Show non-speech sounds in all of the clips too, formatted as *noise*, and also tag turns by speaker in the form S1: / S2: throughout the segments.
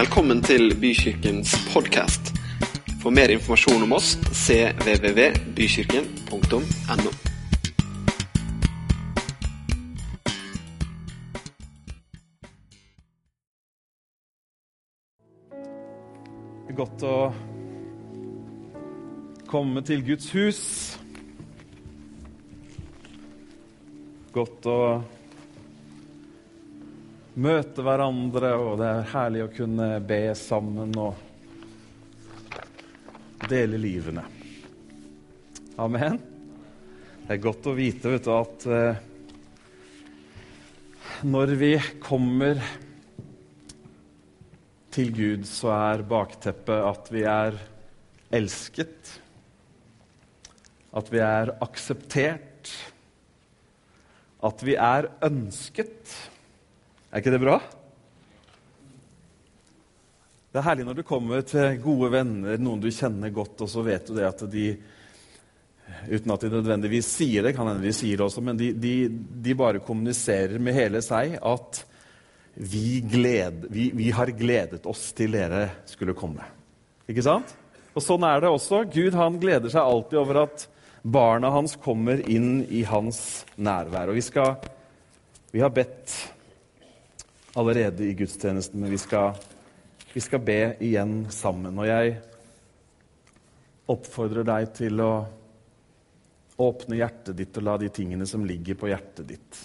S1: Velkommen til Bykirkens podkast. For mer informasjon om oss cvvvbykirken.no.
S2: Godt å komme til Guds hus. Godt å møte hverandre, og det er herlig å kunne be sammen og dele livene. Amen. Det er godt å vite vet du, at eh, når vi kommer til Gud, så er bakteppet at vi er elsket, at vi er akseptert, at vi er ønsket. Er ikke det bra? Det er herlig når du kommer til gode venner, noen du kjenner godt, og så vet du det at de Uten at de nødvendigvis sier det, kan hende de sier det også, men de, de, de bare kommuniserer med hele seg at vi, gled, vi, vi, har gledet oss til dere skulle komme. Ikke sant? Og Sånn er det også. Gud han gleder seg alltid over at barna hans kommer inn i hans nærvær. Og vi, skal, vi har bedt allerede i gudstjenesten, men vi skal, vi skal be igjen sammen. Og jeg oppfordrer deg til å åpne hjertet ditt og la de tingene som ligger på hjertet ditt,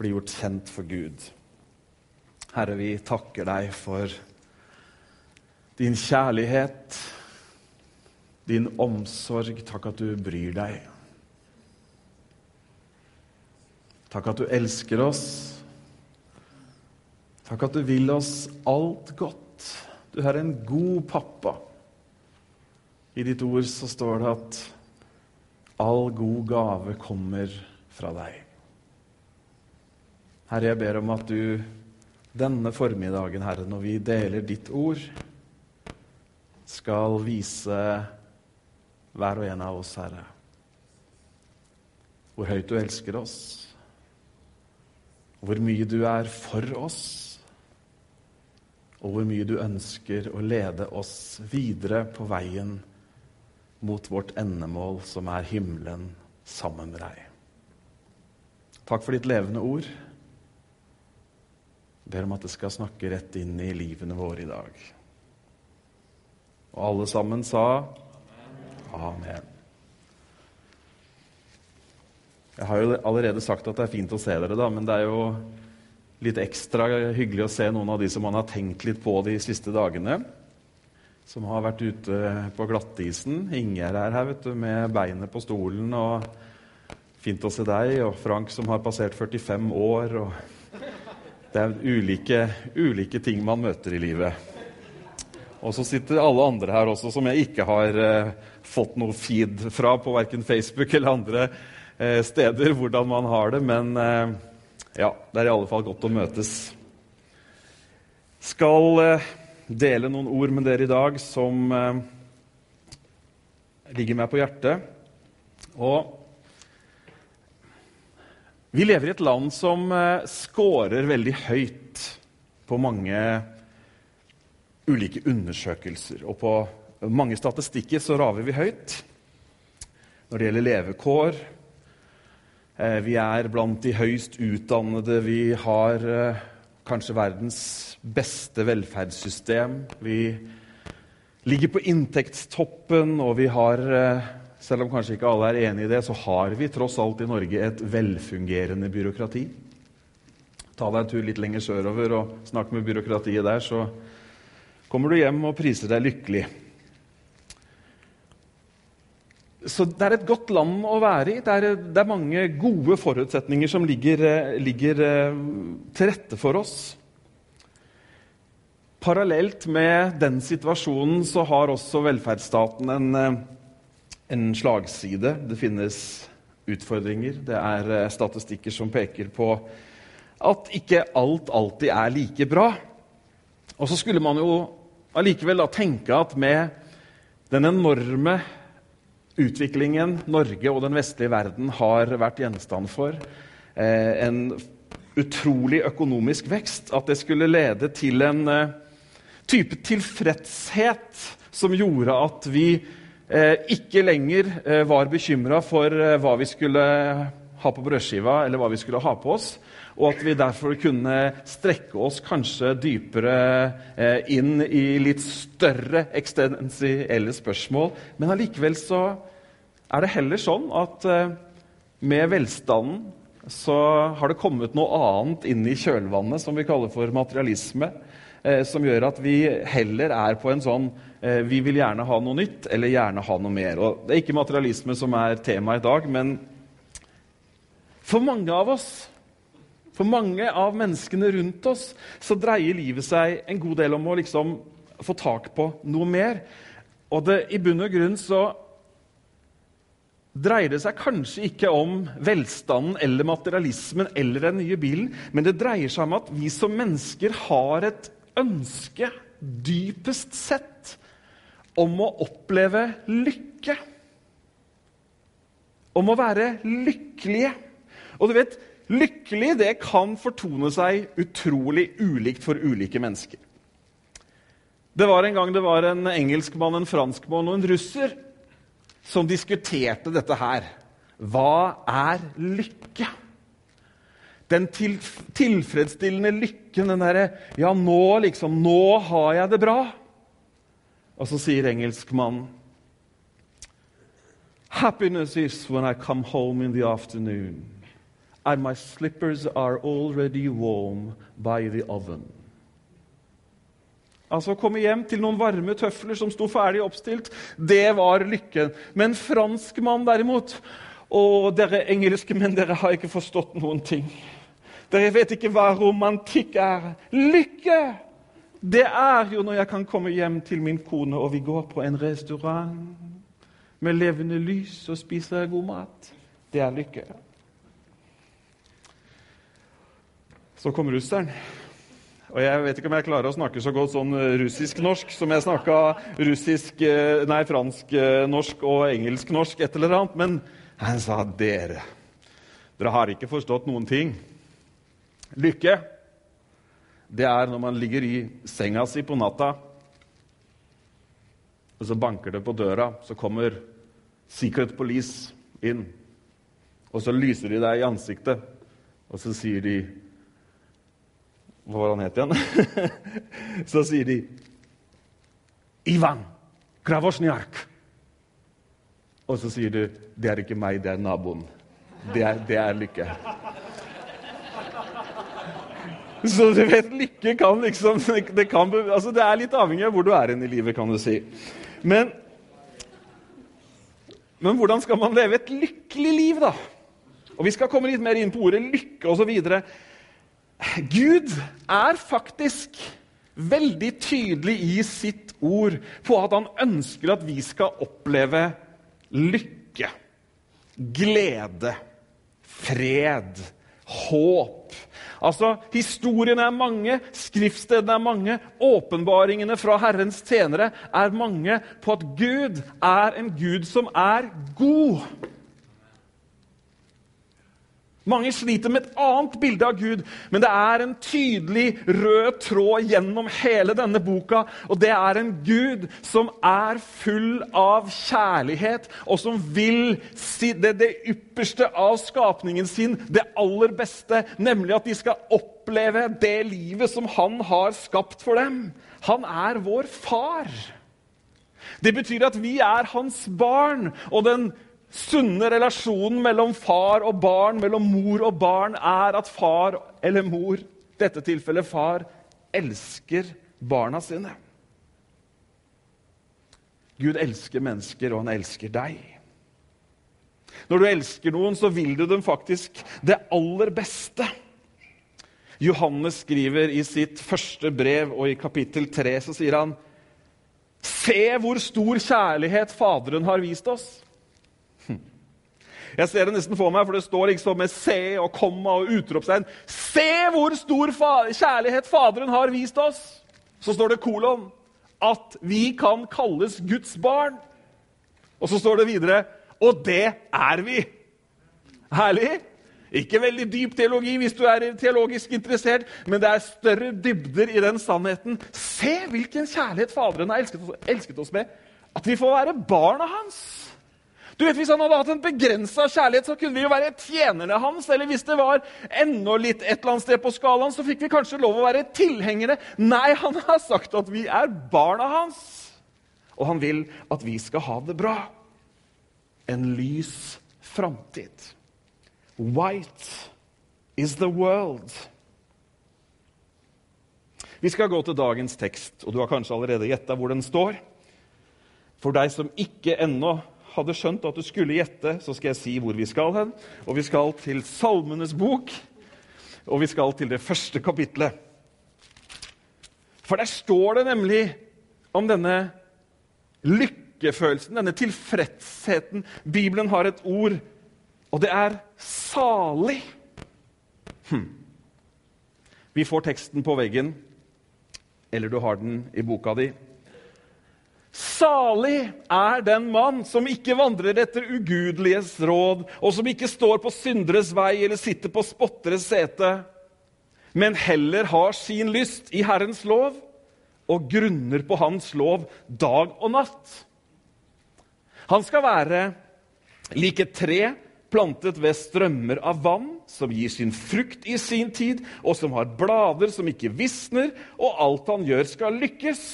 S2: bli gjort kjent for Gud. Herre, vi takker deg for din kjærlighet, din omsorg. Takk at du bryr deg. Takk at du elsker oss. Takk at du vil oss alt godt. Du er en god pappa. I ditt ord så står det at all god gave kommer fra deg. Herre, jeg ber om at du denne formiddagen, Herre, når vi deler ditt ord, skal vise hver og en av oss, Herre, hvor høyt du elsker oss, hvor mye du er for oss, og hvor mye du ønsker å lede oss videre på veien mot vårt endemål, som er himmelen, sammen med deg. Takk for ditt levende ord. Jeg ber om at det skal snakke rett inn i livene våre i dag. Og alle sammen sa amen. Jeg har jo allerede sagt at det er fint å se dere, da, men det er jo litt ekstra hyggelig å se noen av de som man har tenkt litt på de siste dagene. Som har vært ute på glattisen. Ingjerd er her vet du, med beinet på stolen. og Fint å se deg. Og Frank som har passert 45 år. og Det er ulike, ulike ting man møter i livet. Og så sitter alle andre her også som jeg ikke har eh, fått noe feed fra på verken Facebook eller andre steder, hvordan man har det. Men eh, ja, det er i alle fall godt å møtes. Skal eh, dele noen ord med dere i dag som eh, ligger meg på hjertet. Og vi lever i et land som eh, scorer veldig høyt på mange ulike undersøkelser. Og på mange statistikker så raver vi høyt når det gjelder levekår. Eh, vi er blant de høyst utdannede. Vi har eh, kanskje verdens beste velferdssystem. Vi ligger på inntektstoppen, og vi har eh, selv om kanskje ikke alle er enig i det, så har vi tross alt i Norge et velfungerende byråkrati. Ta deg en tur litt lenger sørover og snakk med byråkratiet der, så kommer du hjem og priser deg lykkelig. Så det er et godt land å være i. Det er, det er mange gode forutsetninger som ligger, ligger til rette for oss. Parallelt med den situasjonen så har også velferdsstaten en en slagside. Det finnes utfordringer. Det er eh, statistikker som peker på at ikke alt alltid er like bra. Og så skulle man jo allikevel tenke at med den enorme utviklingen Norge og den vestlige verden har vært gjenstand for, eh, en utrolig økonomisk vekst at det skulle lede til en eh, type tilfredshet som gjorde at vi eh, ikke lenger uh, var bekymra for hva vi skulle ha på brødskiva eller hva vi skulle ha på oss. Og at vi derfor kunne strekke oss kanskje dypere inn i litt større eksistensielle spørsmål. Men allikevel så er det heller sånn at med velstanden så har det kommet noe annet inn i kjølvannet som vi kaller for materialisme. Eh, som gjør at vi heller er på en sånn eh, Vi vil gjerne ha noe nytt eller gjerne ha noe mer. Og det er ikke materialisme som er tema i dag, men for mange av oss for mange av menneskene rundt oss så dreier livet seg en god del om å liksom få tak på noe mer. Og det, i bunn og grunn så dreier det seg kanskje ikke om velstanden eller materialismen eller den nye bilen, men det dreier seg om at vi som mennesker har et ønske, dypest sett, om å oppleve lykke. Om å være lykkelige. Og du vet, lykkelig det kan fortone seg utrolig ulikt for ulike mennesker. Det var En gang det var en engelskmann, en franskmann og en russer som diskuterte dette her. Hva er lykke? Den til, tilfredsstillende lykken, den derre Ja, nå liksom Nå har jeg det bra. Og så sier engelskmannen Happiness is when I come home in the afternoon and my slippers are already warm by the oven. Altså Å komme hjem til noen varme tøfler som sto ferdig oppstilt, det var lykken. Men franskmann derimot Og dere engelske menn, dere har ikke forstått noen ting. Dere vet ikke hva romantikk er. Lykke! Det er jo når jeg kan komme hjem til min kone, og vi går på en restaurant med levende lys og spiser god mat. Det er lykke. Så kom russeren. Og jeg vet ikke om jeg klarer å snakke så godt sånn eh, russisk-norsk som jeg snakka russisk, eh, nei, fransk-norsk og engelsk-norsk et eller annet. Men han sa dere, dere har ikke forstått noen ting. Lykke, det er når man ligger i senga si på natta, og så banker det på døra, så kommer Secret Police inn. Og så lyser de deg i ansiktet, og så sier de hva var han het igjen? *laughs* så sier de Ivan kravosnjark!» Og så sier du det er ikke meg, det er naboen. Det er, det er lykke. *laughs* Så du vet, lykke kan liksom *laughs* det, kan, altså det er litt avhengig av hvor du er i livet, kan du si. Men, men hvordan skal man leve et lykkelig liv, da? Og Vi skal komme litt mer inn på ordet lykke osv. Gud er faktisk veldig tydelig i sitt ord på at han ønsker at vi skal oppleve lykke, glede, fred, håp. Altså, Historiene er mange, skriftstedene er mange, åpenbaringene fra Herrens tjenere er mange på at Gud er en Gud som er god. Mange sliter med et annet bilde av Gud, men det er en tydelig rød tråd gjennom hele denne boka. Og det er en Gud som er full av kjærlighet, og som vil si det, det ypperste av skapningen sin, det aller beste, nemlig at de skal oppleve det livet som han har skapt for dem. Han er vår far. Det betyr at vi er hans barn. og den sunne relasjonen mellom far og barn, mellom mor og barn, er at far eller mor, i dette tilfellet far, elsker barna sine. Gud elsker mennesker, og han elsker deg. Når du elsker noen, så vil du dem faktisk det aller beste. Johannes skriver i sitt første brev, og i kapittel 3 så sier han Se hvor stor kjærlighet Faderen har vist oss. Jeg ser det nesten for meg, for det står liksom med C og komma og utropstegn. Se hvor stor fa kjærlighet Faderen har vist oss! Så står det kolon. At vi kan kalles Guds barn. Og så står det videre Og det er vi! Herlig! Ikke veldig dyp teologi hvis du er teologisk interessert, men det er større dybder i den sannheten. Se hvilken kjærlighet Faderen har elsket oss med. At vi får være barna hans. Du vet, Hvis han hadde hatt en begrensa kjærlighet, så kunne vi jo være tjenerne hans. Eller hvis det var enda litt et eller annet sted på skalaen, så fikk vi kanskje lov å være tilhengere. Nei, han har sagt at vi er barna hans. Og han vil at vi skal ha det bra. En lys framtid. White is the world. Vi skal gå til dagens tekst, og du har kanskje allerede gjetta hvor den står. For deg som ikke ennå hadde skjønt at du skulle gjette, så skal jeg si hvor vi skal hen. Og vi skal til Salmenes bok, og vi skal til det første kapitlet. For der står det nemlig om denne lykkefølelsen, denne tilfredsheten. Bibelen har et ord og det er salig. Hm. Vi får teksten på veggen, eller du har den i boka di. Salig er den mann som ikke vandrer etter ugudeliges råd, og som ikke står på synderes vei eller sitter på spotteres sete, men heller har sin lyst i Herrens lov og grunner på Hans lov dag og natt. Han skal være lik et tre plantet ved strømmer av vann, som gir sin frukt i sin tid, og som har blader som ikke visner, og alt han gjør, skal lykkes.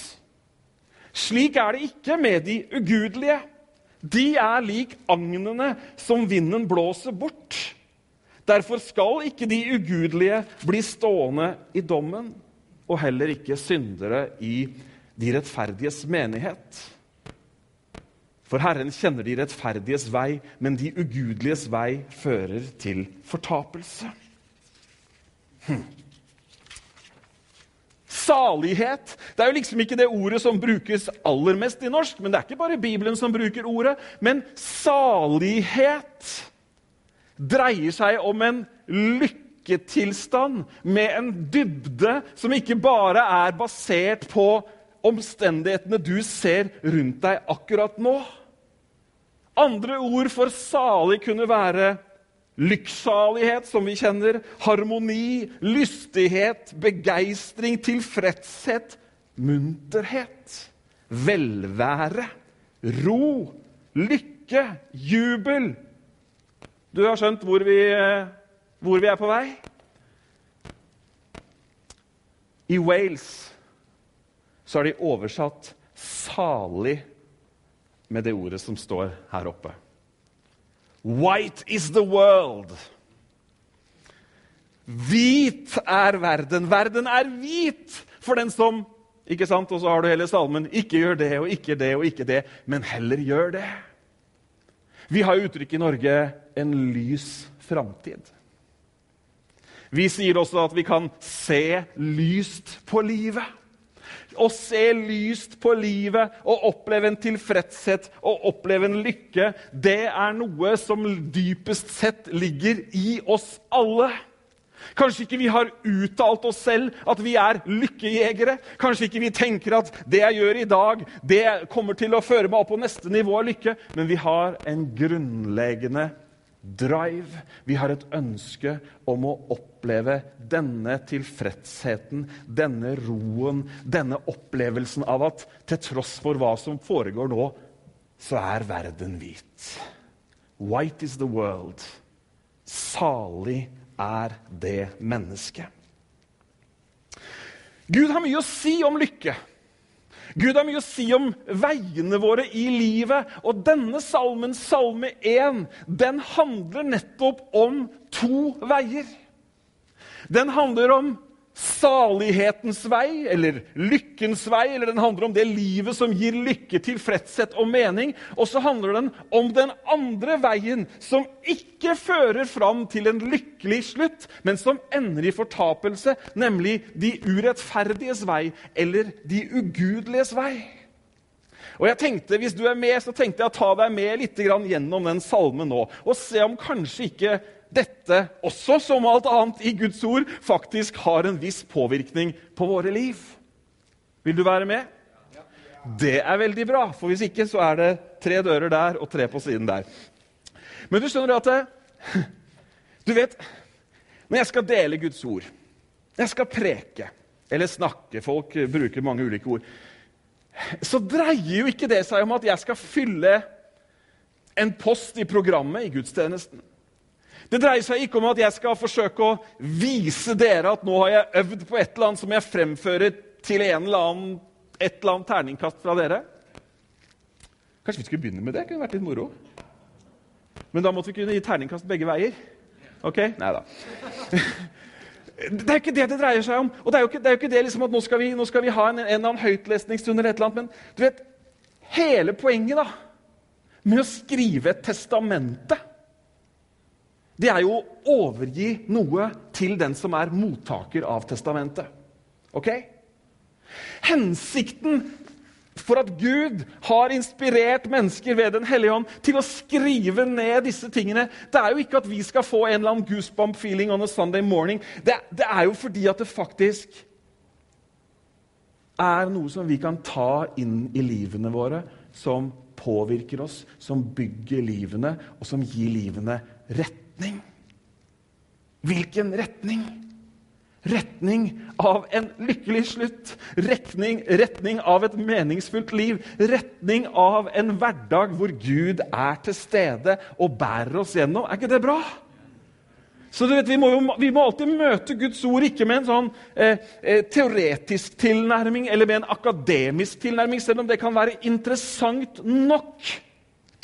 S2: Slik er det ikke med de ugudelige. De er lik agnene som vinden blåser bort. Derfor skal ikke de ugudelige bli stående i dommen, og heller ikke syndere i de rettferdiges menighet. For Herren kjenner de rettferdiges vei, men de ugudeliges vei fører til fortapelse. Hm. Salighet det er jo liksom ikke det ordet som brukes aller mest i norsk. Men det er ikke bare Bibelen som bruker ordet. Men salighet dreier seg om en lykketilstand med en dybde som ikke bare er basert på omstendighetene du ser rundt deg akkurat nå. Andre ord for salig kunne være lykksalighet, som vi kjenner, harmoni, lystighet, begeistring, tilfredshet, munterhet, velvære, ro, lykke, jubel. Du har skjønt hvor vi, hvor vi er på vei? I Wales så har de oversatt 'salig' med det ordet som står her oppe. White is the world. Hvit er verden. Verden er hvit for den som ikke sant? Og så har du hele salmen. Ikke gjør det og ikke det og ikke det, men heller gjør det. Vi har uttrykk i Norge 'en lys framtid'. Vi sier også at vi kan se lyst på livet å se lyst på livet og oppleve en tilfredshet og oppleve en lykke, det er noe som dypest sett ligger i oss alle. Kanskje ikke vi har uttalt oss selv at vi er lykkejegere. Kanskje ikke vi tenker at det jeg gjør i dag, det kommer til å føre meg opp på neste nivå av lykke. Men vi har en grunnleggende drive. Vi har et ønske om å oppleve denne tilfredsheten, denne roen, denne opplevelsen av at til tross for hva som foregår nå, så er verden hvit. White is the world. Salig er det mennesket. Gud har mye å si om lykke. Gud har mye å si om veiene våre i livet. Og denne salmen, salme 1, den handler nettopp om to veier. Den handler om salighetens vei, eller lykkens vei, eller den handler om det livet som gir lykke, tilfredshet og mening. Og så handler den om den andre veien, som ikke fører fram til en lykkelig slutt, men som ender i fortapelse, nemlig de urettferdiges vei, eller de ugudeliges vei. Og jeg tenkte, Hvis du er med, så tenkte jeg å ta deg med litt gjennom den salmen nå, og se om kanskje ikke dette også, som alt annet i Guds ord, faktisk har en viss påvirkning på våre liv. Vil du være med? Det er veldig bra, for hvis ikke så er det tre dører der og tre på siden der. Men du skjønner at *laughs* Du vet, når jeg skal dele Guds ord, når jeg skal preke eller snakke Folk bruker mange ulike ord. Så dreier jo ikke det seg om at jeg skal fylle en post i programmet i gudstjenesten. Det dreier seg ikke om at jeg skal forsøke å vise dere at nå har jeg øvd på et eller annet som jeg fremfører til en eller annen, et eller annet terningkast fra dere. Kanskje vi skulle begynne med det? Det kunne vært litt moro. Men da måtte vi kunne gi terningkast begge veier. Ok? Nei da. *laughs* Det er ikke det det dreier seg om. Og det er jo ikke det, jo ikke det liksom at nå skal, vi, nå skal vi, ha en, en eller annen høytlesningsstund. eller et eller annet, Men du vet, hele poenget da, med å skrive et testamente, det er jo å overgi noe til den som er mottaker av testamentet. Ok? Hensikten for at Gud har inspirert mennesker ved Den hellige ånd til å skrive ned disse tingene. Det er jo ikke at vi skal få en eller annen goosebump feeling on a Sunday morning. Det, det er jo fordi at det faktisk er noe som vi kan ta inn i livene våre, som påvirker oss, som bygger livene, og som gir livene retning. Hvilken retning? Retning av en lykkelig slutt. Retning, retning, av et meningsfullt liv. Retning av en hverdag hvor Gud er til stede og bærer oss gjennom. Er ikke det bra? Så vet, vi må, jo, vi må alltid møte Guds ord ikke med en sånn eh, eh, teoretisk tilnærming eller med en akademisk tilnærming, selv om det kan være interessant nok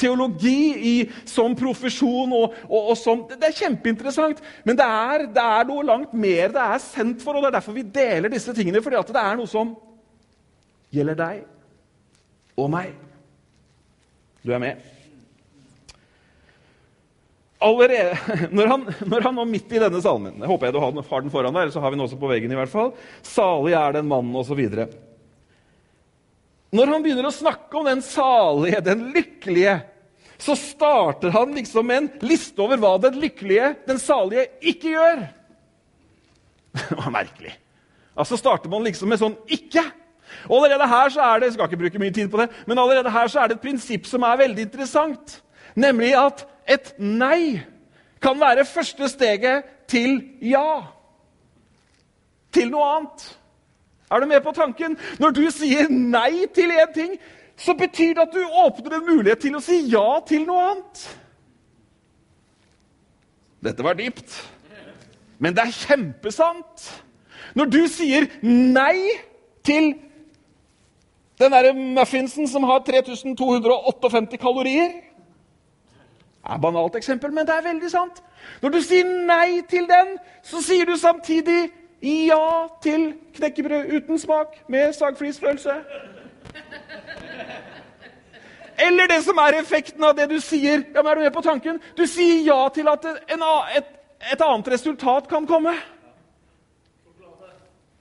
S2: teologi i, som profesjon. Og, og, og som, det er kjempeinteressant, men det er, det er, noe langt mer det er sendt for. og Det er derfor vi deler disse tingene, fordi det er noe som gjelder deg og meg. Du er med? Allerede, *laughs* når han, når han var midt i denne salmen Jeg håper jeg du har den foran deg, eller så har vi den også på veggen. i hvert fall. Salig er den mannen, osv. Når han begynner å snakke om den salige, den lykkelige, så starter han liksom en liste over hva den lykkelige, den salige, ikke gjør. *laughs* Det var merkelig. Altså starter man liksom med sånn 'ikke'. Og allerede her så er det jeg skal ikke bruke mye tid på det, men allerede her så er det et prinsipp som er veldig interessant. Nemlig at et nei kan være første steget til ja. Til noe annet. Er du med på tanken? Når du sier nei til én ting, så betyr det at du åpner en mulighet til å si ja til noe annet. Dette var dypt, men det er kjempesant. Når du sier nei til den derre muffinsen som har 3258 kalorier Det er et banalt eksempel, men det er veldig sant. Når du sier nei til den, så sier du samtidig ja til knekkebrød uten smak med sagflisfølelse. Eller det som er effekten av det du sier. Ja, men er Du med på tanken? Du sier ja til at en, et, et, annet resultat kan komme.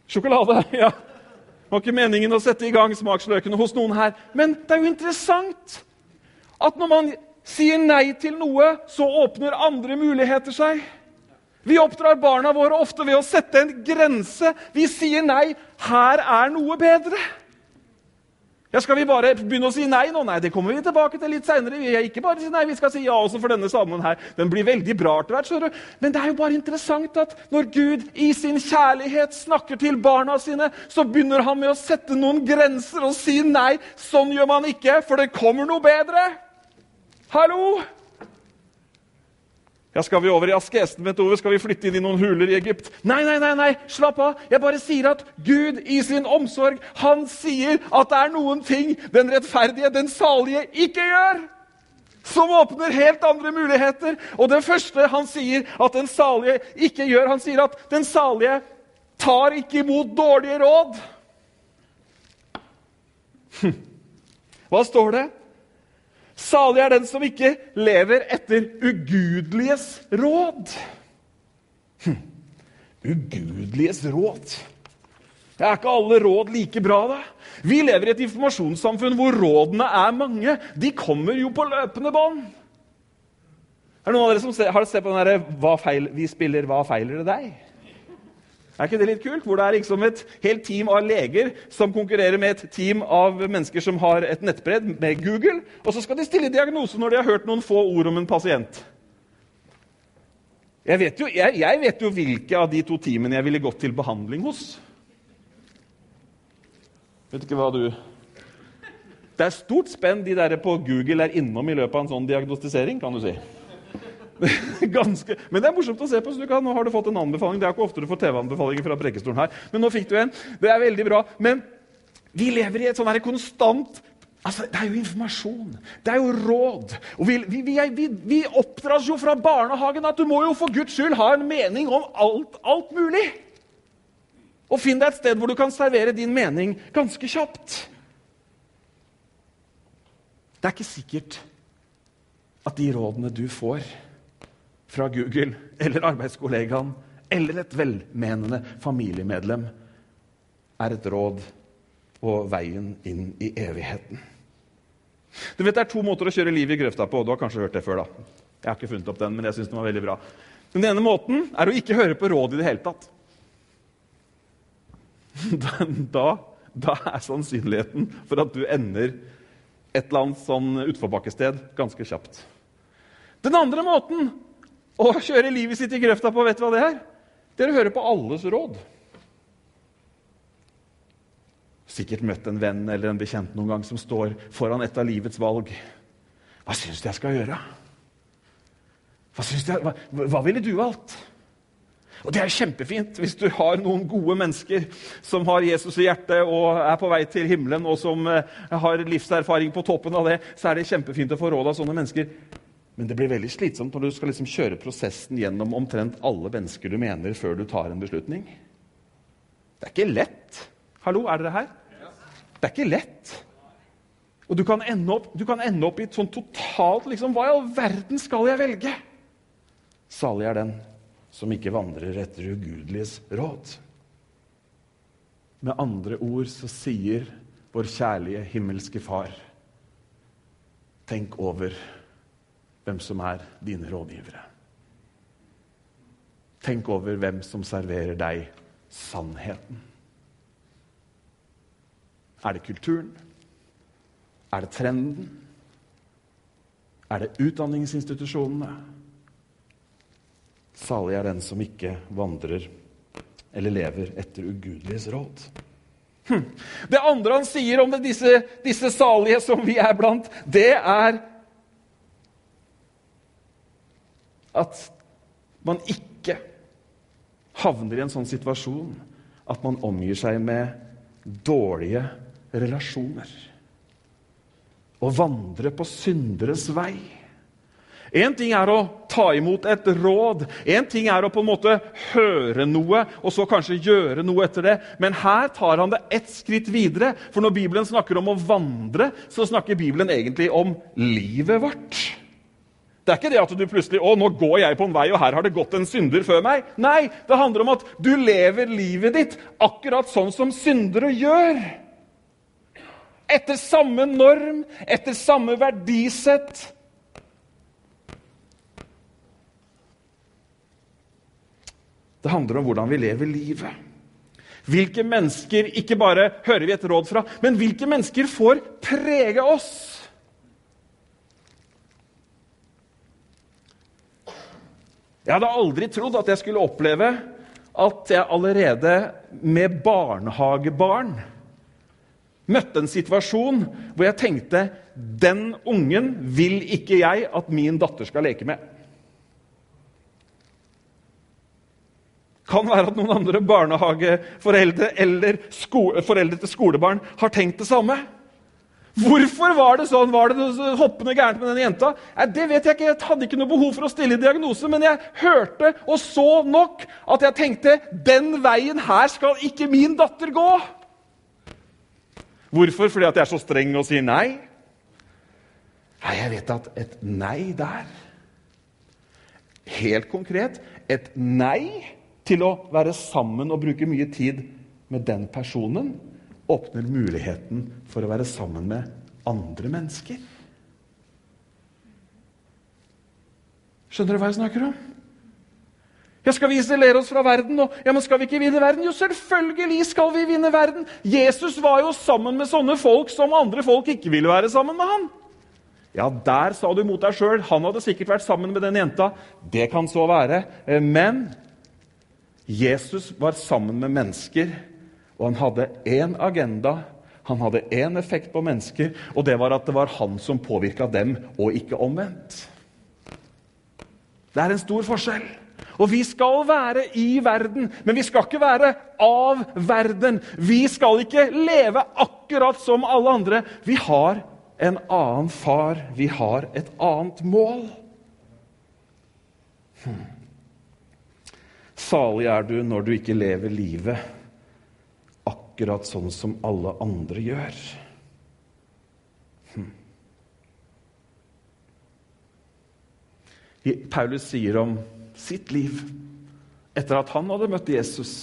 S2: Sjokolade. *laughs* ja. Det var ikke meningen å sette i gang smaksløkene hos noen her. Men det er jo interessant at når man sier nei til noe, så åpner andre muligheter seg. Vi oppdrar barna våre ofte ved å sette en grense. Vi sier nei. Her er noe bedre. Ja, Skal vi bare begynne å si nei nå? Nei, det kommer vi tilbake til litt seinere. Ikke bare si nei, vi skal si ja også for denne salmen her. Den blir veldig bra etter hvert. Men det er jo bare interessant at når Gud i sin kjærlighet snakker til barna sine, så begynner han med å sette noen grenser og si nei. Sånn gjør man ikke, for det kommer noe bedre. Hallo? Ja, Skal vi over i askesen? Vet Ove? skal vi flytte inn i noen huler i Egypt? Nei, nei, nei, nei, slapp av. Jeg bare sier at Gud i sin omsorg han sier at det er noen ting den rettferdige, den salige, ikke gjør. Som åpner helt andre muligheter. Og det første han sier at den salige ikke gjør, han sier at den salige tar ikke imot dårlige råd. Hva står det? Salig er den som ikke lever etter ugudeliges råd. Hm. Ugudeliges råd. Er ikke alle råd like bra, da? Vi lever i et informasjonssamfunn hvor rådene er mange. De kommer jo på løpende bånd. Er det noen av dere som har sett på den der, hva feil, 'Vi spiller Hva feiler det deg'? Er ikke det litt kult? Hvor det er liksom et helt team av leger som konkurrerer med et team av mennesker som har et nettbredd med Google. Og så skal de stille diagnose når de har hørt noen få ord om en pasient. Jeg vet, jo, jeg, jeg vet jo hvilke av de to teamene jeg ville gått til behandling hos. Vet ikke hva du Det er stort spenn de der på Google er innom i løpet av en sånn diagnostisering, kan du si. *laughs* Ganske, men det er morsomt å se på. så kan, Nå har du fått en anbefaling. Det er ikke ofte du får TV-anbefalinger fra prekestolen her. Men nå fikk du en. Det er veldig bra. Men vi lever i et sånn her konstant Altså, Det er jo informasjon, det er jo råd. Og vi, vi, vi, vi, oppdras jo fra barnehagen at du må jo for Guds skyld ha en mening om alt, alt mulig. Og finn deg et sted hvor du kan servere din mening ganske kjapt. Det er ikke sikkert at de rådene du får fra Google eller arbeidskollegaen eller et velmenende familiemedlem, er et råd og veien inn i evigheten. Du vet, Det er to måter å kjøre livet i grøfta på. Du har kanskje hørt det før. da. Jeg har ikke funnet opp den, men jeg synes den var veldig bra. Den ene måten er å ikke høre på råd i det hele tatt. *laughs* Da, da er sannsynligheten for at du ender et eller annet sånn utforbakkested ganske kjapt. Den andre måten å kjøre livet sitt i grøfta på, vet du hva det er? Det er å høre på alles råd sikkert møtt en venn eller en bekjent noen gang som står foran et av livets valg. Hva syns du jeg skal gjøre? Hva, jeg, hva, hva ville du valgt? Og Det er kjempefint hvis du har noen gode mennesker som har Jesus i hjertet og er på vei til himmelen, og som eh, har livserfaring på toppen av det. så er det kjempefint å få råd av sånne mennesker. Men det blir veldig slitsomt når du skal liksom kjøre prosessen gjennom omtrent alle mennesker du mener, før du tar en beslutning. Det er ikke lett. Hallo, er dere her? Det er ikke lett. Og du kan ende opp, kan ende opp i et sånn totalt liksom, Hva i all verden skal jeg velge? Salig er den som ikke vandrer etter ugudeliges råd. Med andre ord så sier vår kjærlige himmelske Far Tenk over hvem som er dine rådgivere. Tenk over hvem som serverer deg sannheten. Er det kulturen? Er det trenden? Er det utdanningsinstitusjonene? Salig er den som ikke vandrer eller lever etter ugudeliges råd. Hm. Det andre han sier om disse, disse salige som vi er blant, det er at man ikke havner i en sånn situasjon at man omgir seg med dårlige relasjoner. Å vandre på synderes vei. Én ting er å ta imot et råd, én ting er å på en måte høre noe og så kanskje gjøre noe etter det. Men her tar han det ett skritt videre. For når Bibelen snakker om å vandre, så snakker Bibelen egentlig om livet vårt. Det er ikke det at du plutselig å, nå går jeg på en vei, og her har det gått en synder før meg. Nei, det handler om at du lever livet ditt akkurat sånn som syndere gjør etter samme norm, etter samme verdisett. Det handler om hvordan vi lever livet. Hvilke mennesker ikke bare hører vi et råd fra, men hvilke mennesker får prege oss? Jeg hadde aldri trodd at jeg skulle oppleve at jeg allerede med barnehagebarn møtte en situasjon hvor jeg tenkte den ungen vil ikke jeg at min datter skal leke med. Kan være at noen andre barnehageforeldre eller foreldre til skolebarn har tenkt det samme. Hvorfor var det sånn? Var det hoppende gærent med denne jenta? det vet Jeg ikke, jeg hadde ikke noe behov for å stille diagnose, men jeg hørte og så nok at jeg tenkte den veien her skal ikke min datter gå. Hvorfor? Fordi at jeg er så streng og sier nei? Nei, jeg vet at et nei der Helt konkret et nei til å være sammen og bruke mye tid med den personen åpner muligheten for å være sammen med andre mennesker. Skjønner du hva jeg snakker om? Ja, Skal vi isolere oss fra verden? Og, ja, men Skal vi ikke vinne verden? Jo, selvfølgelig skal vi vinne verden! Jesus var jo sammen med sånne folk som andre folk ikke ville være sammen med han. Ja, der sa du mot deg sjøl. Han hadde sikkert vært sammen med den jenta. Det kan så være. Eh, men Jesus var sammen med mennesker, og han hadde én agenda. Han hadde én effekt på mennesker, og det var at det var han som påvirka dem, og ikke omvendt. Det er en stor forskjell. Og vi skal være i verden, men vi skal ikke være av verden. Vi skal ikke leve akkurat som alle andre. Vi har en annen far. Vi har et annet mål. Hmm. Salig er du når du ikke lever livet akkurat sånn som alle andre gjør. Hm. Paulus sier om sitt liv etter at han hadde møtt Jesus,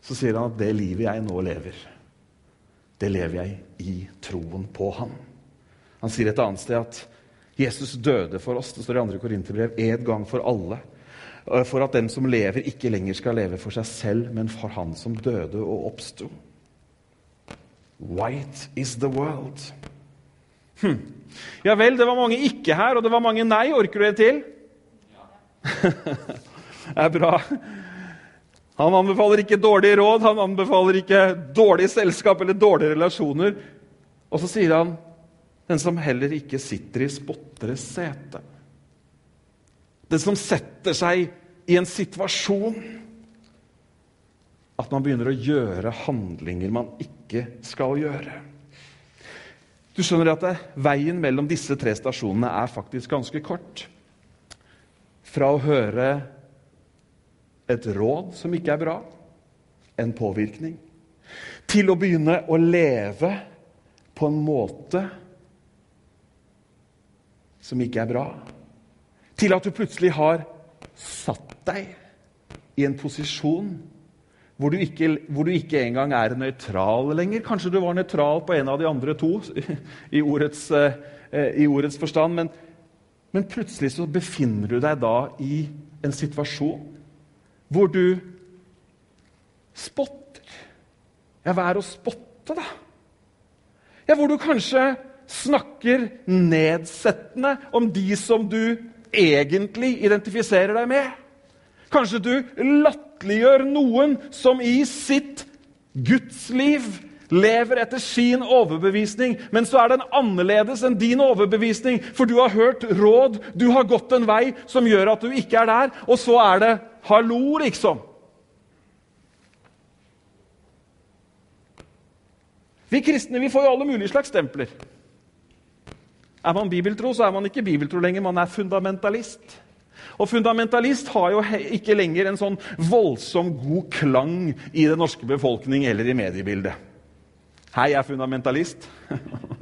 S2: så sier han at det livet jeg nå lever, det lever jeg i troen på Han. Han sier et annet sted at Jesus døde for oss. Det står i 2. Korinterbrev en gang for alle. For at den som lever, ikke lenger skal leve for seg selv, men for han som døde og oppsto. White is the world. Hm. Ja vel, det var mange ikke her, og det var mange nei. Orker du det til? Ja. *laughs* det er bra. Han anbefaler ikke dårlige råd, han anbefaler ikke dårlig selskap eller dårlige relasjoner. Og så sier han den som heller ikke sitter i spotteres sete. Den som setter seg i en situasjon at man begynner å gjøre handlinger man ikke skal gjøre. Du skjønner at det, Veien mellom disse tre stasjonene er faktisk ganske kort. Fra å høre et råd som ikke er bra, en påvirkning, til å begynne å leve på en måte som ikke er bra, til at du plutselig har satt deg i en posisjon hvor du ikke, hvor du ikke engang er nøytral lenger. Kanskje du var nøytral på en av de andre to *laughs* i ordets, eh, i ordets forstand. Men, men, plutselig så befinner du deg da i en situasjon hvor du spotter. Ja, hva er å spotte, da? Ja, Hvor du kanskje snakker nedsettende om de som du egentlig identifiserer deg med. Kanskje du latterliggjør noen som i sitt gudsliv lever etter sin overbevisning, men så er den annerledes enn din overbevisning, for du har hørt råd, du har gått en vei som gjør at du ikke er der, og så er det hallo, liksom. Vi kristne vi får jo alle mulige slags stempler. Er man bibeltro, så er man ikke bibeltro lenger, man er fundamentalist. Og fundamentalist har jo ikke lenger en sånn voldsom god klang i den norske befolkning eller i mediebildet. Hei, jeg er fundamentalist. *laughs*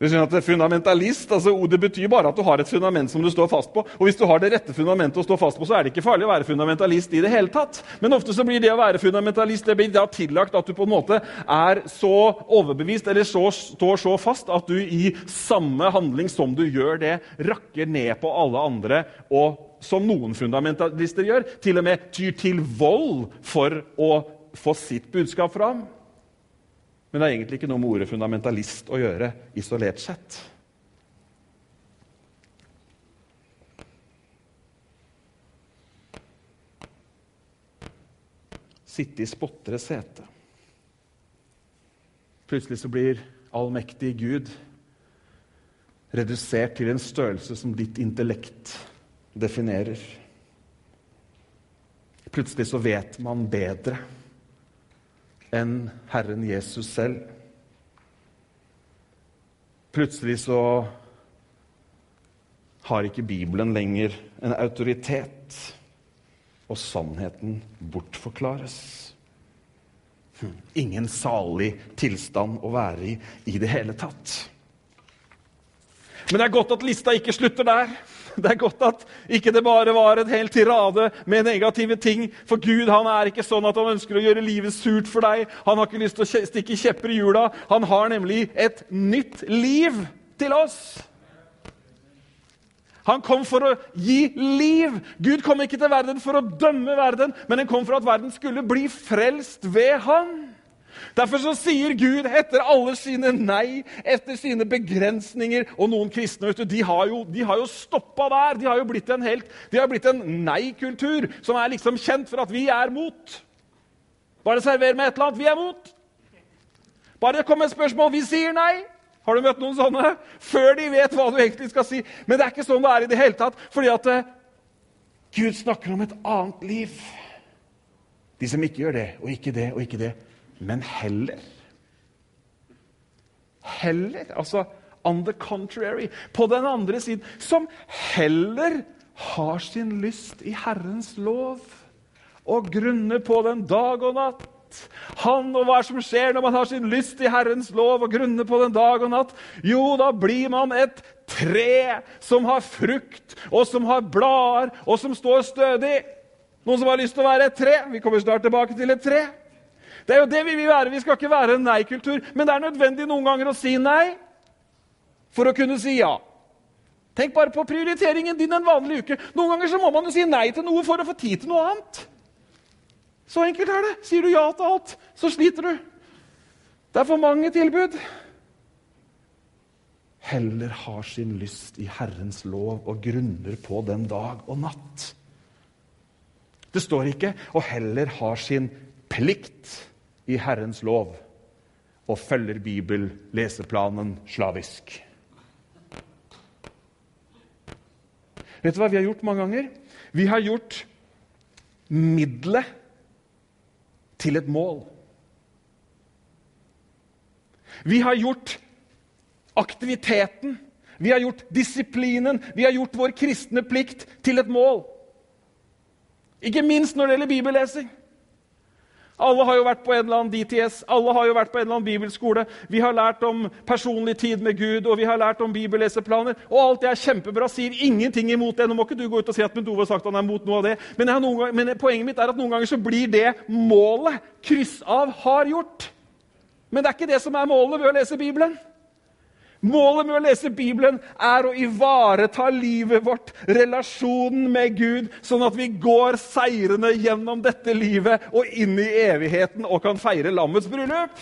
S2: Du skjønner at Fundamentalist altså det betyr bare at du har et fundament som du står fast på. Og hvis du har det rette fundamentet å stå fast på, så er det ikke farlig å være fundamentalist. i det hele tatt. Men ofte så blir det å være fundamentalist det blir da tillagt at du på en måte er så overbevist eller så, står så fast at du i samme handling som du gjør det, rakker ned på alle andre. og som noen fundamentalister gjør, til og med tyr til vold for å få sitt budskap fram. Men det har egentlig ikke noe med ordet fundamentalist å gjøre isolert sett. Sitte i spottere sete. Plutselig så blir allmektig Gud redusert til en størrelse som ditt intellekt definerer. Plutselig så vet man bedre enn Herren Jesus selv. Plutselig så har ikke Bibelen lenger en autoritet, og sannheten bortforklares. Hm, ingen salig tilstand å være i i det hele tatt. Men det er godt at lista ikke slutter der. *laughs* Det er godt at ikke det bare var en hel tirade med negative ting. For Gud han er ikke sånn at han ønsker å gjøre livet surt for deg. Han har ikke lyst til å stikke kjepper i hjula. Han har nemlig et nytt liv til oss. Han kom for å gi liv. Gud kom ikke til verden for å dømme verden, men han kom for at verden skulle bli frelst ved han. Derfor så sier Gud etter alle sine nei, etter sine begrensninger Og noen kristne vet du, de har jo, de jo stoppa der. De har jo blitt en helt, de har blitt en nei-kultur som er liksom kjent for at vi er mot. Bare server med et eller annet. Vi er mot. Bare det kommer et spørsmål. Vi sier nei. Har du møtt noen sånne? Før de vet hva du egentlig skal si. Men det er ikke sånn det er i det hele tatt. fordi at uh, Gud snakker om et annet liv. De som ikke gjør det og ikke det og ikke det men heller Heller, altså on the contrary, på den andre siden, som heller har sin lyst i Herrens lov og grunner på den dag og natt. Han og hva som skjer når man har sin lyst i Herrens lov og grunner på den dag og natt? Jo, da blir man et tre som har frukt, og som har blader, og som står stødig. Noen som har lyst til å være et tre? Vi kommer snart tilbake til et tre. Det er jo det vi vil være. Vi skal ikke være en nei-kultur. Men det er nødvendig noen ganger å si nei for å kunne si ja. Tenk bare på prioriteringen din en vanlig uke. Noen ganger så må man jo si nei til noe for å få tid til noe annet. Så enkelt er det. Sier du ja til alt, så sliter du. Det er for mange tilbud. Heller har sin lyst i Herrens lov og grunner på den dag og natt. Det står ikke 'og heller har sin plikt' i Herrens lov og følger bibelleseplanen slavisk. Vet du hva vi har gjort mange ganger? Vi har gjort middelet til et mål. Vi har gjort aktiviteten, vi har gjort disiplinen, vi har gjort vår kristne plikt til et mål. Ikke minst når det gjelder bibellesing. Alle har jo vært på en eller annen DTS, alle har jo vært på en eller annen bibelskole. Vi har lært om personlig tid med Gud, og vi har lært om bibelleseplaner. Og alt det er kjempebra. Sier ingenting imot det. Nå må ikke du gå ut og si at Bent har sagt han er mot noe av det. Men, ganger, men, poenget mitt er at noen ganger så blir det målet kryss av har gjort. Men det er ikke det som er målet ved å lese Bibelen. Målet med å lese Bibelen er å ivareta livet vårt, relasjonen med Gud, sånn at vi går seirende gjennom dette livet og inn i evigheten og kan feire lammets bryllup.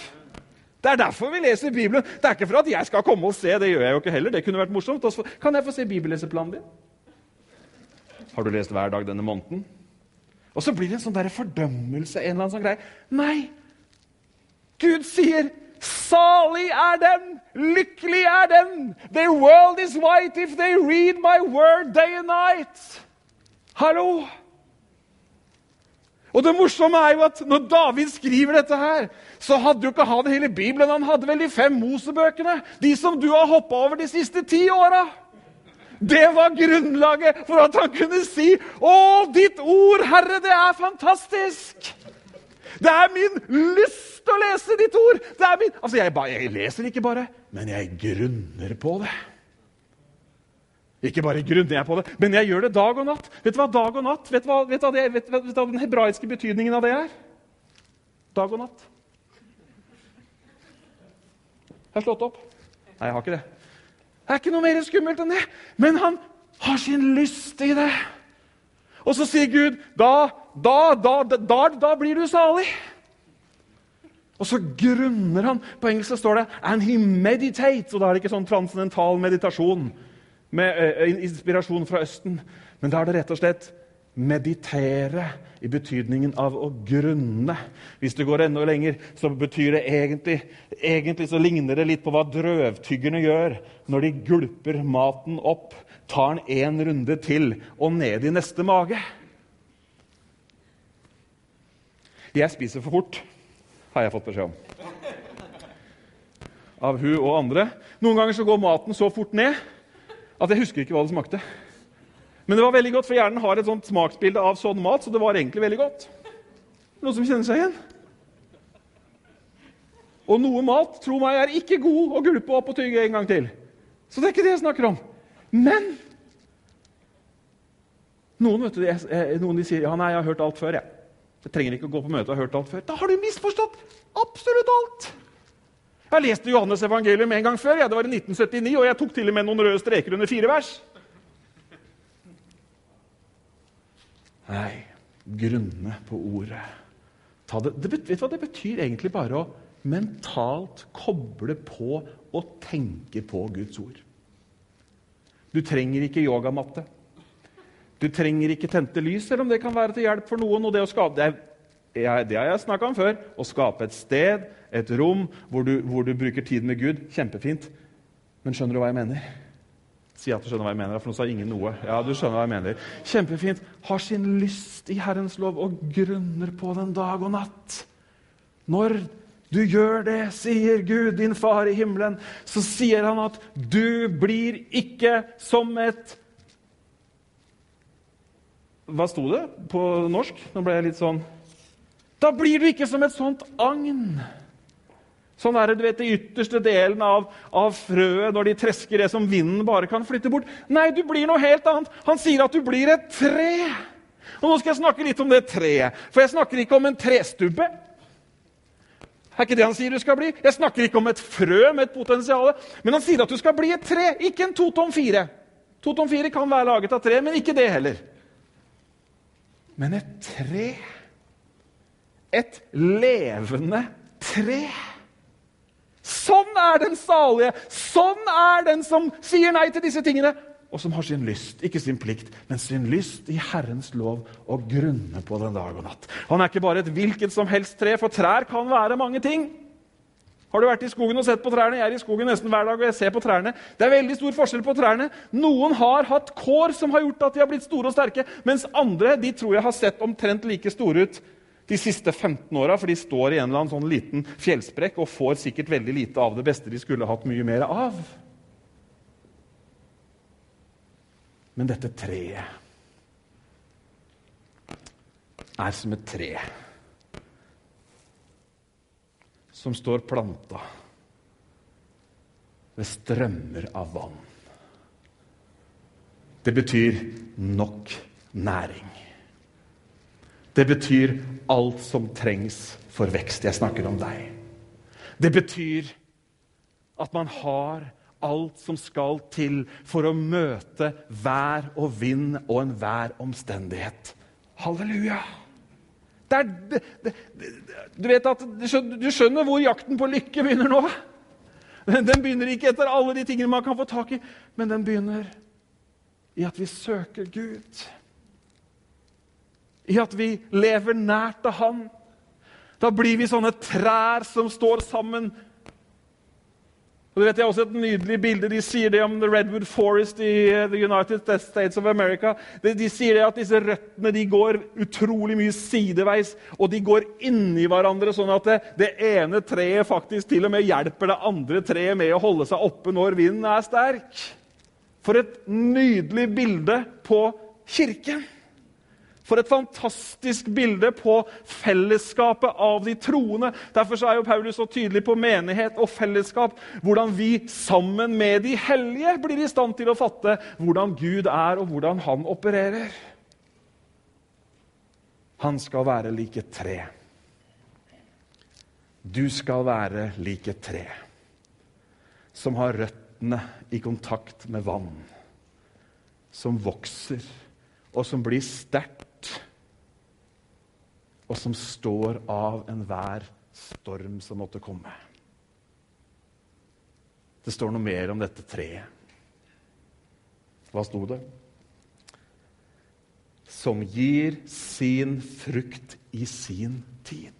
S2: Det er derfor vi leser Bibelen. Det er ikke for at jeg skal komme og se. Det gjør jeg jo ikke heller. Det kunne vært morsomt. Kan jeg få se bibelleseplanen din? Har du lest hver dag denne måneden? Og så blir det en sånn der fordømmelse. en eller annen sånn greie. Nei! Gud sier Salig er den, lykkelig er den. Their world is white if they read my word day and night. Hallo! Og det morsomme er jo at når David skriver dette, her, så hadde jo ikke han hele Bibelen. Han hadde vel de fem Mosebøkene, de som du har hoppa over de siste ti åra. Det var grunnlaget for at han kunne si 'Å, ditt ord, Herre, det er fantastisk'. Det er min lyst å lese ditt ord! Det er min... Altså, jeg, ba, jeg leser ikke bare, men jeg grunner på det. Ikke bare grunner jeg på det, men jeg gjør det dag og natt. Vet du hva dag og natt, vet du hva, vet du hva, det, vet, vet du hva den hebraiske betydningen av det er? Dag og natt. Jeg har slått opp. Nei, jeg har ikke det. Det er ikke noe mer skummelt enn det. Men han har sin lyst i det. Og så sier Gud, da da, da, da, da blir du salig. Og så grunner han. På engelsk står det 'and he meditates'. Og da er det ikke sånn transcendental meditasjon med uh, inspirasjon fra Østen. Men da er det rett og slett meditere i betydningen av å grunne. Hvis det går enda lenger, så betyr det egentlig Egentlig så ligner det litt på hva drøvtyggerne gjør når de gulper maten opp, tar den én runde til og ned i neste mage. Jeg spiser for fort, har jeg fått beskjed om. Av hun og andre. Noen ganger så går maten så fort ned at jeg husker ikke hva det smakte. Men det var veldig godt, for hjernen har et sånt smaksbilde av sånn mat, så det var egentlig veldig godt. Noen som kjenner seg igjen? Og noe mat tro meg, er ikke god å gulpe opp og tygge en gang til. Så det er ikke det jeg snakker om. Men noen, vet du, noen de sier ja, nei, jeg har hørt alt før. jeg. Jeg trenger ikke å gå på møte og ha hørt alt før. Da har du misforstått absolutt alt! Jeg leste Johannes evangelium en gang før. Ja, det var i 1979, og jeg tok til og med noen røde streker under fire vers. Nei, grunne på ordet det, det, vet du hva? det betyr egentlig bare å mentalt koble på og tenke på Guds ord. Du trenger ikke yogamatte. Du trenger ikke tente lys, selv om det kan være til hjelp for noen. og Det, skape, det, er, det har jeg snakka om før. Å skape et sted, et rom, hvor du, hvor du bruker tid med Gud. Kjempefint. Men skjønner du hva jeg mener? Si at du skjønner hva jeg mener, for nå sa ingen noe. Ja, du skjønner hva jeg mener. Kjempefint. Har sin lyst i Herrens lov og grunner på den dag og natt. Når du gjør det, sier Gud, din far i himmelen, så sier han at du blir ikke som et Hva sto det på norsk? Nå ble jeg litt sånn Da blir du ikke som et sånt agn Sånn er det du vet, i ytterste delen av, av, frøet når de tresker det som vinden bare kan flytte bort. Nei, du blir noe helt annet. Han sier at du blir et tre. Og Nå skal jeg snakke litt om det treet. For jeg snakker ikke om en trestubbe. Er ikke det han sier du skal bli. Jeg snakker ikke om et frø med et potensial. Men han sier at du skal bli et tre, ikke en to tom fire. To tom fire kan være laget av tre, men ikke det heller. Men et tre. Et levende tre. Sånn er den salige! Sånn er den som sier nei til disse tingene, og som har sin lyst, ikke sin plikt, men sin lyst i Herrens lov og grunne på den dag og natt. Han er ikke bare et hvilket som helst tre, for trær kan være mange ting. Har du vært i skogen og sett på trærne? Jeg er i skogen nesten hver dag og jeg ser på trærne. Det er veldig stor forskjell på trærne. Noen har hatt kår som har gjort at de har blitt store og sterke, mens andre de tror jeg har sett omtrent like store ut de siste 15 åra, for de står i en eller annen sånn liten fjellsprekk og får sikkert veldig lite av det beste de skulle hatt mye mer av. Men dette treet er som et tre som står planta ved strømmer av vann. Det betyr nok næring. Det betyr alt som trengs for vekst. Jeg snakker om deg. Det betyr at man har alt som skal til for å møte vær og vind og enhver omstendighet. Halleluja! Det er, det, det, du at du skjønner hvor jakten på lykke begynner nå? Den begynner ikke etter alle de tingene man kan få tak i, men den begynner i at vi søker Gud i at vi lever nært av Han. Da blir vi sånne trær som står sammen. Og det vet, er også et nydelig bilde. De sier det om The Redwood Forest i eh, The United States of America. De, de sier at disse røttene de går utrolig mye sideveis, og de går inni hverandre, sånn at det, det ene treet faktisk til og med hjelper det andre treet med å holde seg oppe når vinden er sterk. For et nydelig bilde på kirken! For et fantastisk bilde på fellesskapet av de troende. Derfor er jo Paulus så tydelig på menighet og fellesskap. Hvordan vi sammen med de hellige blir i stand til å fatte hvordan Gud er, og hvordan han opererer. Han skal være lik et tre. Du skal være lik et tre som har røttene i kontakt med vann, som vokser, og som blir sterkt og som står av enhver storm som måtte komme. Det står noe mer om dette treet. Hva sto det? Som gir sin frukt i sin tid.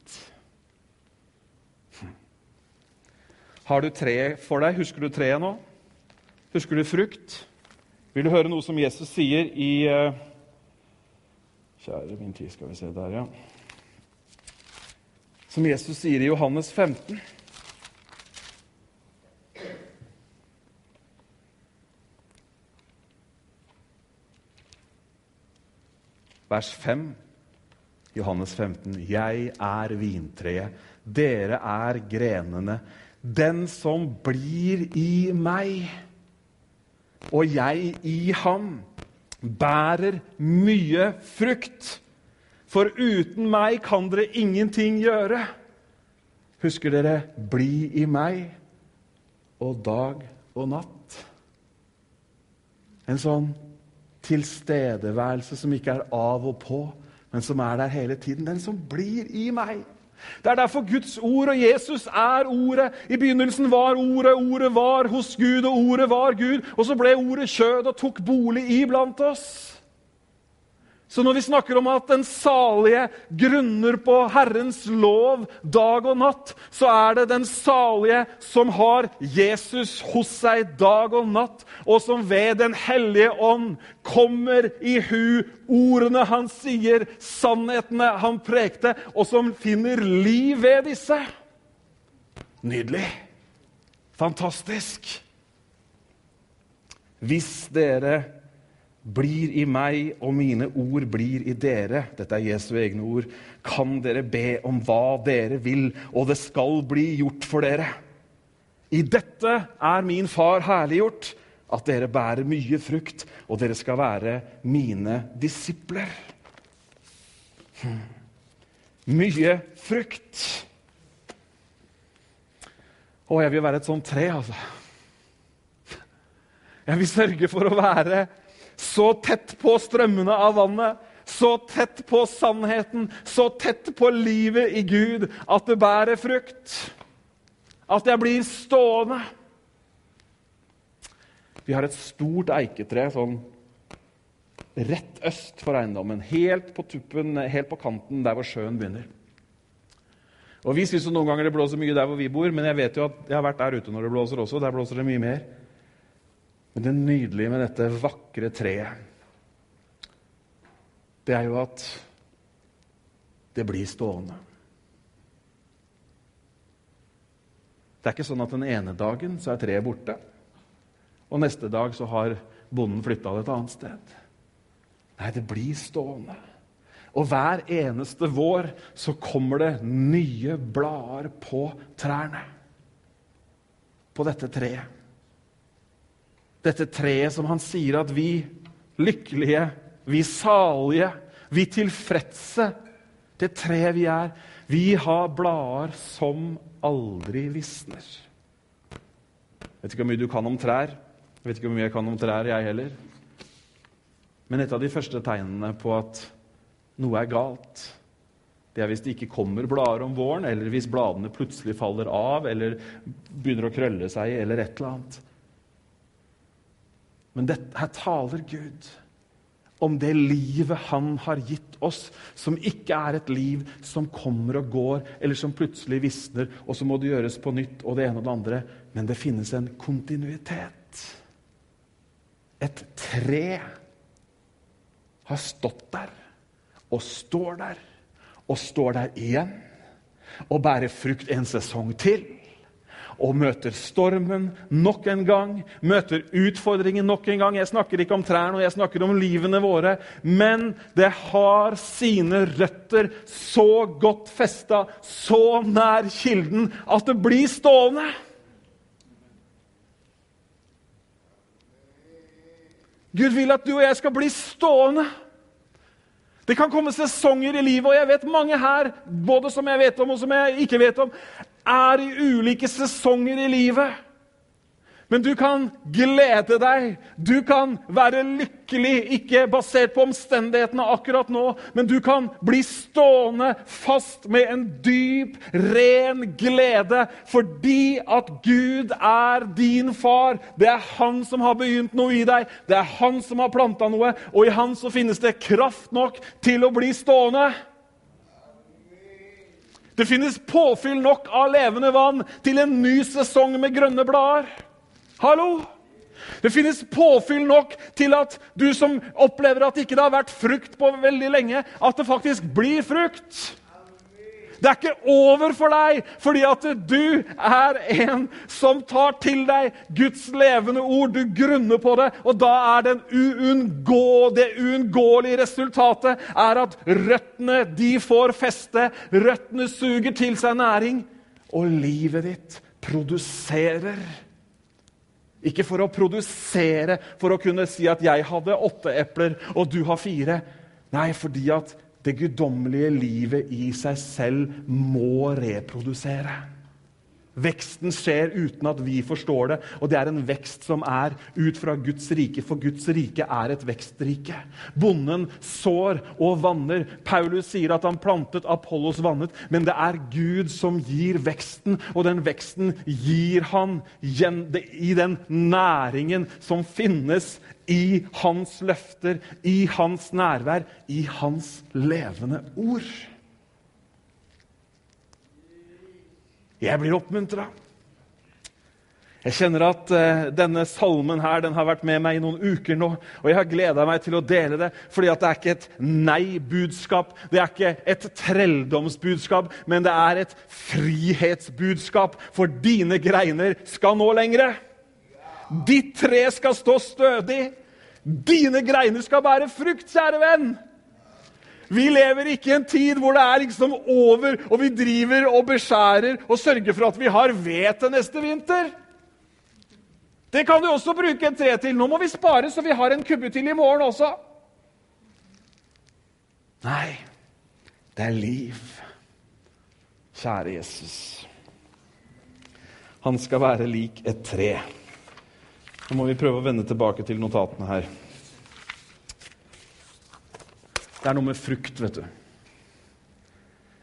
S2: Har du treet for deg? Husker du treet nå? Husker du frukt? Vil du høre noe som Jesus sier i uh... Kjære min tid, skal vi se der, ja som Jesus sier i Johannes 15. Vers 5, Johannes 15. Jeg er vintreet, dere er grenene. Den som blir i meg, og jeg i ham, bærer mye frukt. For uten meg kan dere ingenting gjøre. Husker dere 'bli i meg' og 'dag og natt'? En sånn tilstedeværelse som ikke er av og på, men som er der hele tiden. Den som blir i meg, Det er derfor Guds ord og Jesus er ordet. I begynnelsen var ordet, ordet var hos Gud, og ordet var Gud. Og så ble ordet kjød og tok bolig iblant oss. Så når vi snakker om at den salige grunner på Herrens lov dag og natt, så er det den salige som har Jesus hos seg dag og natt, og som ved Den hellige ånd kommer i hu ordene han sier, sannhetene han prekte, og som finner liv ved disse. Nydelig. Fantastisk. Hvis dere blir i meg, og mine ord blir i dere. Dette er Jesu egne ord. Kan dere be om hva dere vil, og det skal bli gjort for dere. I dette er min far herliggjort, at dere bærer mye frukt, og dere skal være mine disipler. Hm. Mye frukt. Å, jeg vil være et sånt tre, altså. Jeg vil sørge for å være så tett på strømmene av vannet, så tett på sannheten, så tett på livet i Gud at det bærer frukt. At jeg blir stående. Vi har et stort eiketre sånn rett øst for eiendommen. Helt på tuppen, helt på kanten der hvor sjøen begynner. Og Vi syns noen ganger det blåser mye der hvor vi bor, men jeg vet jo at jeg har vært der ute når det blåser også. Der blåser det mye mer. Men det nydelige med dette vakre treet, det er jo at det blir stående. Det er ikke sånn at den ene dagen så er treet borte, og neste dag så har bonden flytta det et annet sted. Nei, det blir stående. Og hver eneste vår så kommer det nye blader på trærne. På dette treet. Dette treet som han sier at vi lykkelige, vi salige, vi tilfredse Det treet vi er. Vi har blader som aldri visner. Jeg vet ikke hvor mye du kan om trær. Jeg vet ikke hvor mye jeg kan om trær, jeg heller. Men et av de første tegnene på at noe er galt, det er hvis det ikke kommer blader om våren, eller hvis bladene plutselig faller av eller begynner å krølle seg, eller et eller annet. Men dette, her taler Gud om det livet han har gitt oss, som ikke er et liv som kommer og går, eller som plutselig visner, og så må det gjøres på nytt, og det ene og det andre. Men det finnes en kontinuitet. Et tre har stått der, og står der, og står der igjen, og bærer frukt en sesong til og møter stormen nok en gang, møter utfordringen nok en gang. Jeg snakker ikke om trærne, og jeg snakker om livene våre. Men det har sine røtter så godt festa, så nær kilden, at det blir stående. Gud vil at du og jeg skal bli stående. Det kan komme sesonger i livet, og jeg vet mange her både som jeg vet om og som jeg ikke vet om, er i ulike sesonger i livet. Men du kan glede deg, du kan være lykkelig, ikke basert på omstendighetene akkurat nå, men du kan bli stående fast med en dyp, ren glede fordi at Gud er din far. Det er Han som har begynt noe i deg, det er Han som har planta noe, og i Han så finnes det kraft nok til å bli stående. Det finnes påfyll nok av levende vann til en ny sesong med grønne blader. Hallo! Det finnes påfyll nok til at du som opplever at ikke det har vært frukt på veldig lenge, at det faktisk blir frukt. Det er ikke over for deg fordi at du er en som tar til deg Guds levende ord. Du grunner på det, og da er uunngå, det uunngåelige resultatet er at røttene de får feste. Røttene suger til seg næring, og livet ditt produserer. Ikke for å produsere, for å kunne si at 'jeg hadde åtte epler, og du har fire'. Nei, fordi at det guddommelige livet i seg selv må reprodusere. Veksten skjer uten at vi forstår det, og det er en vekst som er ut fra Guds rike, for Guds rike er et vekstrike. Bonden sår og vanner. Paulus sier at han plantet, Apollos vannet, men det er Gud som gir veksten, og den veksten gir han i den næringen som finnes i hans løfter, i hans nærvær, i hans levende ord. Jeg blir oppmuntra. Jeg kjenner at uh, denne salmen her, den har vært med meg i noen uker nå. Og jeg har gleda meg til å dele det, fordi det er ikke et nei-budskap. Det er ikke et trelldomsbudskap, men det er et frihetsbudskap. For dine greiner skal nå lengre. Ditt tre skal stå stødig. Dine greiner skal bære frukt, kjære venn. Vi lever ikke i en tid hvor det er liksom over, og vi driver og beskjærer og sørger for at vi har ved til neste vinter. Det kan du også bruke et tre til. Nå må vi spare så vi har en kubbe til i morgen også. Nei, det er liv. Kjære Jesus. Han skal være lik et tre. Nå må vi prøve å vende tilbake til notatene her. Det er noe med frukt, vet du.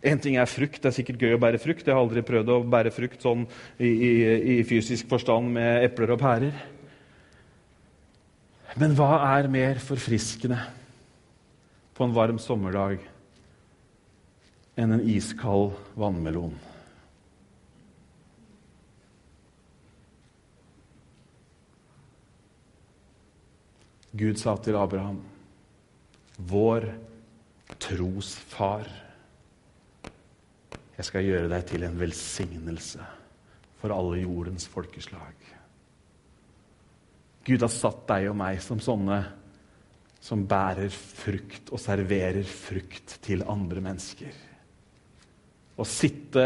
S2: Én ting er frukt. Det er sikkert gøy å bære frukt. Jeg har aldri prøvd å bære frukt sånn i, i, i fysisk forstand med epler og pærer. Men hva er mer forfriskende på en varm sommerdag enn en iskald vannmelon? Gud sa til Abraham, vår trosfar. Jeg skal gjøre deg til en velsignelse for alle jordens folkeslag. Gud har satt deg og meg som sånne som bærer frukt og serverer frukt til andre mennesker. Å sitte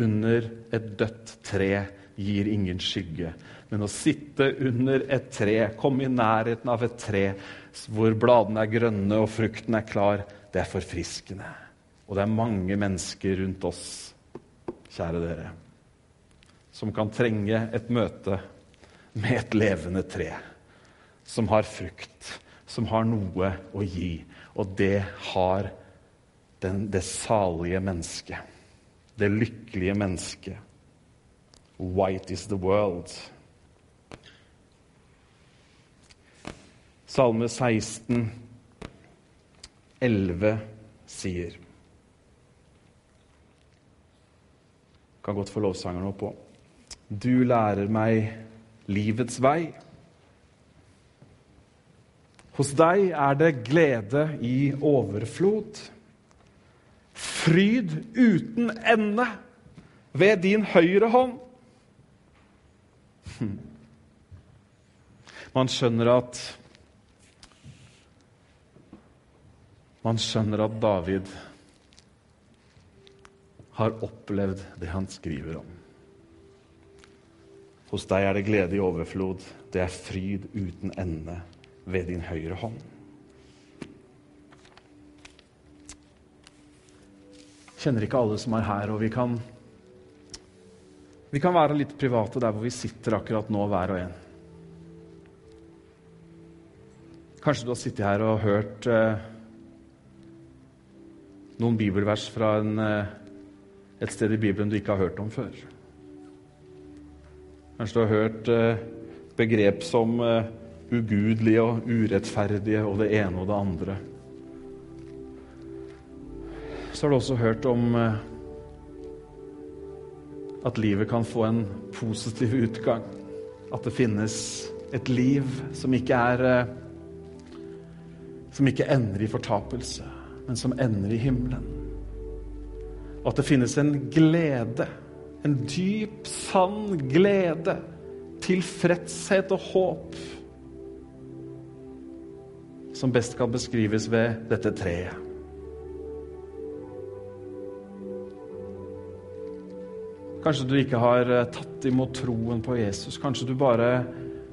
S2: under et dødt tre gir ingen skygge. Men å sitte under et tre, komme i nærheten av et tre hvor bladene er grønne og frukten er klar, det er forfriskende. Og det er mange mennesker rundt oss, kjære dere, som kan trenge et møte med et levende tre. Som har frukt, som har noe å gi. Og det har den, det salige mennesket. Det lykkelige mennesket. White is the world. Salme 16, 11 sier Kan godt få lovsangeren opp på. Du lærer meg livets vei. Hos deg er det glede i overflod. Fryd uten ende ved din høyre hånd. Hm. Man skjønner at Man skjønner at David har opplevd det han skriver om. Hos deg er det glede i overflod, det er fryd uten ende ved din høyre hånd. Kjenner ikke alle som er her, og vi kan, vi kan være litt private der hvor vi sitter akkurat nå, hver og en. Kanskje du har sittet her og hørt eh, noen bibelvers fra en, eh, et sted i Bibelen du ikke har hørt om før. Kanskje du har hørt eh, begrep som eh, ugudelige og urettferdige og det ene og det andre. Så har du også hørt om at livet kan få en positiv utgang. At det finnes et liv som ikke er Som ikke ender i fortapelse men som ender i himmelen. Og at det finnes en glede, en dyp, sann glede, tilfredshet og håp, som best kan beskrives ved dette treet. Kanskje du ikke har eh, tatt imot troen på Jesus. Kanskje du bare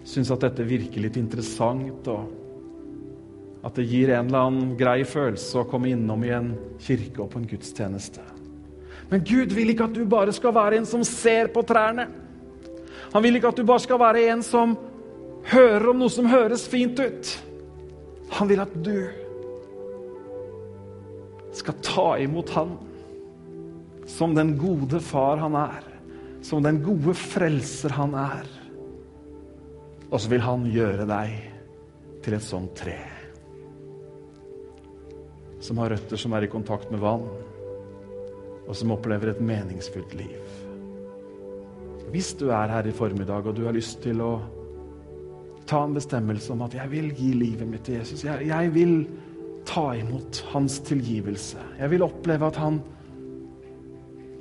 S2: syns at dette virker litt interessant. og at det gir en eller annen grei følelse å komme innom i en kirke og på en gudstjeneste. Men Gud vil ikke at du bare skal være en som ser på trærne. Han vil ikke at du bare skal være en som hører om noe som høres fint ut. Han vil at du skal ta imot Han som den gode far han er, som den gode frelser han er. Og så vil han gjøre deg til et sånt tre. Som har røtter som er i kontakt med vann, og som opplever et meningsfylt liv. Hvis du er her i formiddag og du har lyst til å ta en bestemmelse om at jeg vil gi livet mitt til Jesus, jeg, jeg vil ta imot hans tilgivelse, jeg vil oppleve at han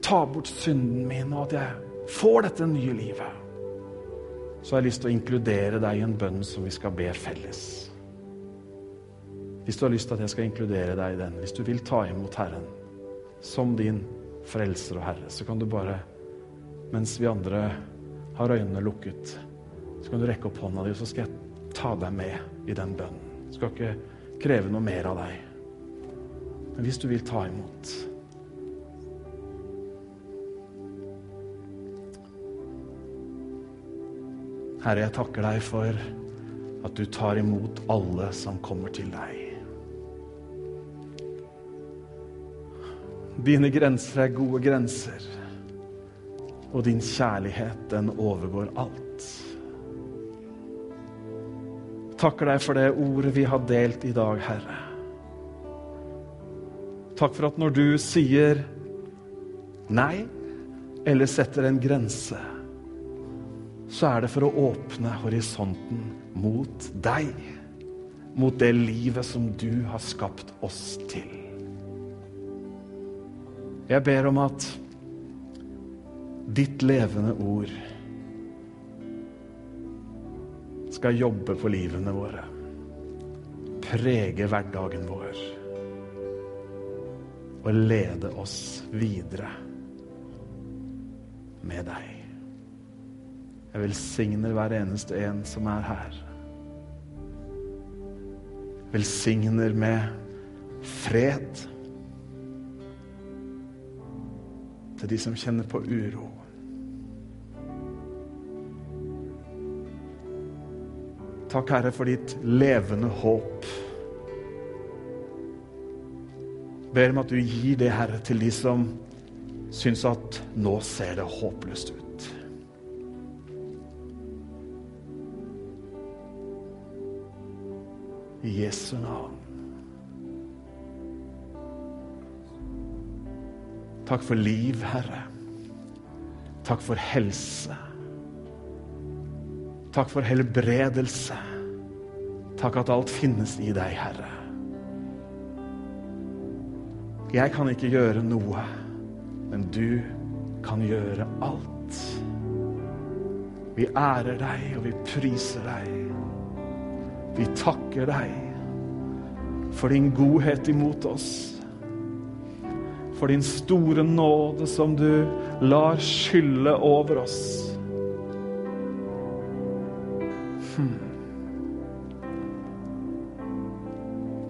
S2: tar bort synden min, og at jeg får dette nye livet så har jeg lyst til å inkludere deg i en bønn som vi skal be felles. Hvis du har lyst til at jeg skal inkludere deg i den, hvis du vil ta imot Herren som din frelser og Herre, så kan du bare, mens vi andre har øynene lukket, så kan du rekke opp hånda di, og så skal jeg ta deg med i den bønnen. Jeg skal ikke kreve noe mer av deg. Men hvis du vil ta imot Herre, jeg takker deg for at du tar imot alle som kommer til deg. Dine grenser er gode grenser, og din kjærlighet, den overgår alt. Takker deg for det ordet vi har delt i dag, Herre. Takk for at når du sier nei, eller setter en grense, så er det for å åpne horisonten mot deg. Mot det livet som du har skapt oss til. Jeg ber om at ditt levende ord skal jobbe på livene våre. Prege hverdagen vår. Og lede oss videre med deg. Jeg velsigner hver eneste en som er her. Velsigner med fred til de som kjenner på uro. Takk, Herre, for ditt levende håp. Ber om at du gir det, Herre, til de som syns at nå ser det håpløst ut. I Jesu navn. Takk for liv, Herre. Takk for helse. Takk for helbredelse. Takk at alt finnes i deg, Herre. Jeg kan ikke gjøre noe, men du kan gjøre alt. Vi ærer deg, og vi priser deg. Vi takker deg for din godhet imot oss. For din store nåde som du lar skylle over oss. Hmm.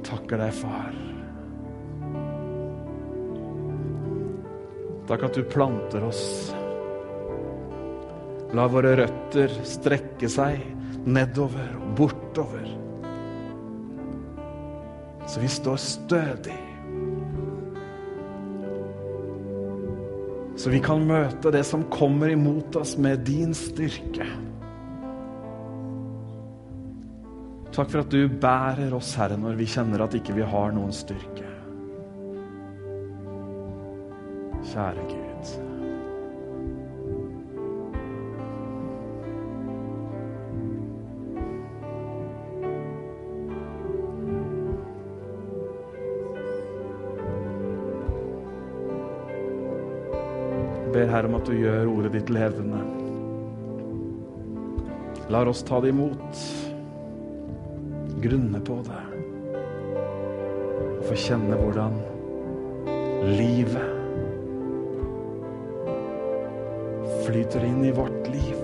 S2: Takker deg, far. Takk at du planter oss. La våre røtter strekke seg nedover og bortover. Så vi står stødig. Så vi kan møte det som kommer imot oss, med din styrke. Takk for at du bærer oss, Herre, når vi kjenner at ikke vi har noen styrke. Kjære Gud. Herre om at du gjør ordet ditt levende. Lar oss ta det imot, grunne på det og få kjenne hvordan livet flyter inn i vårt liv.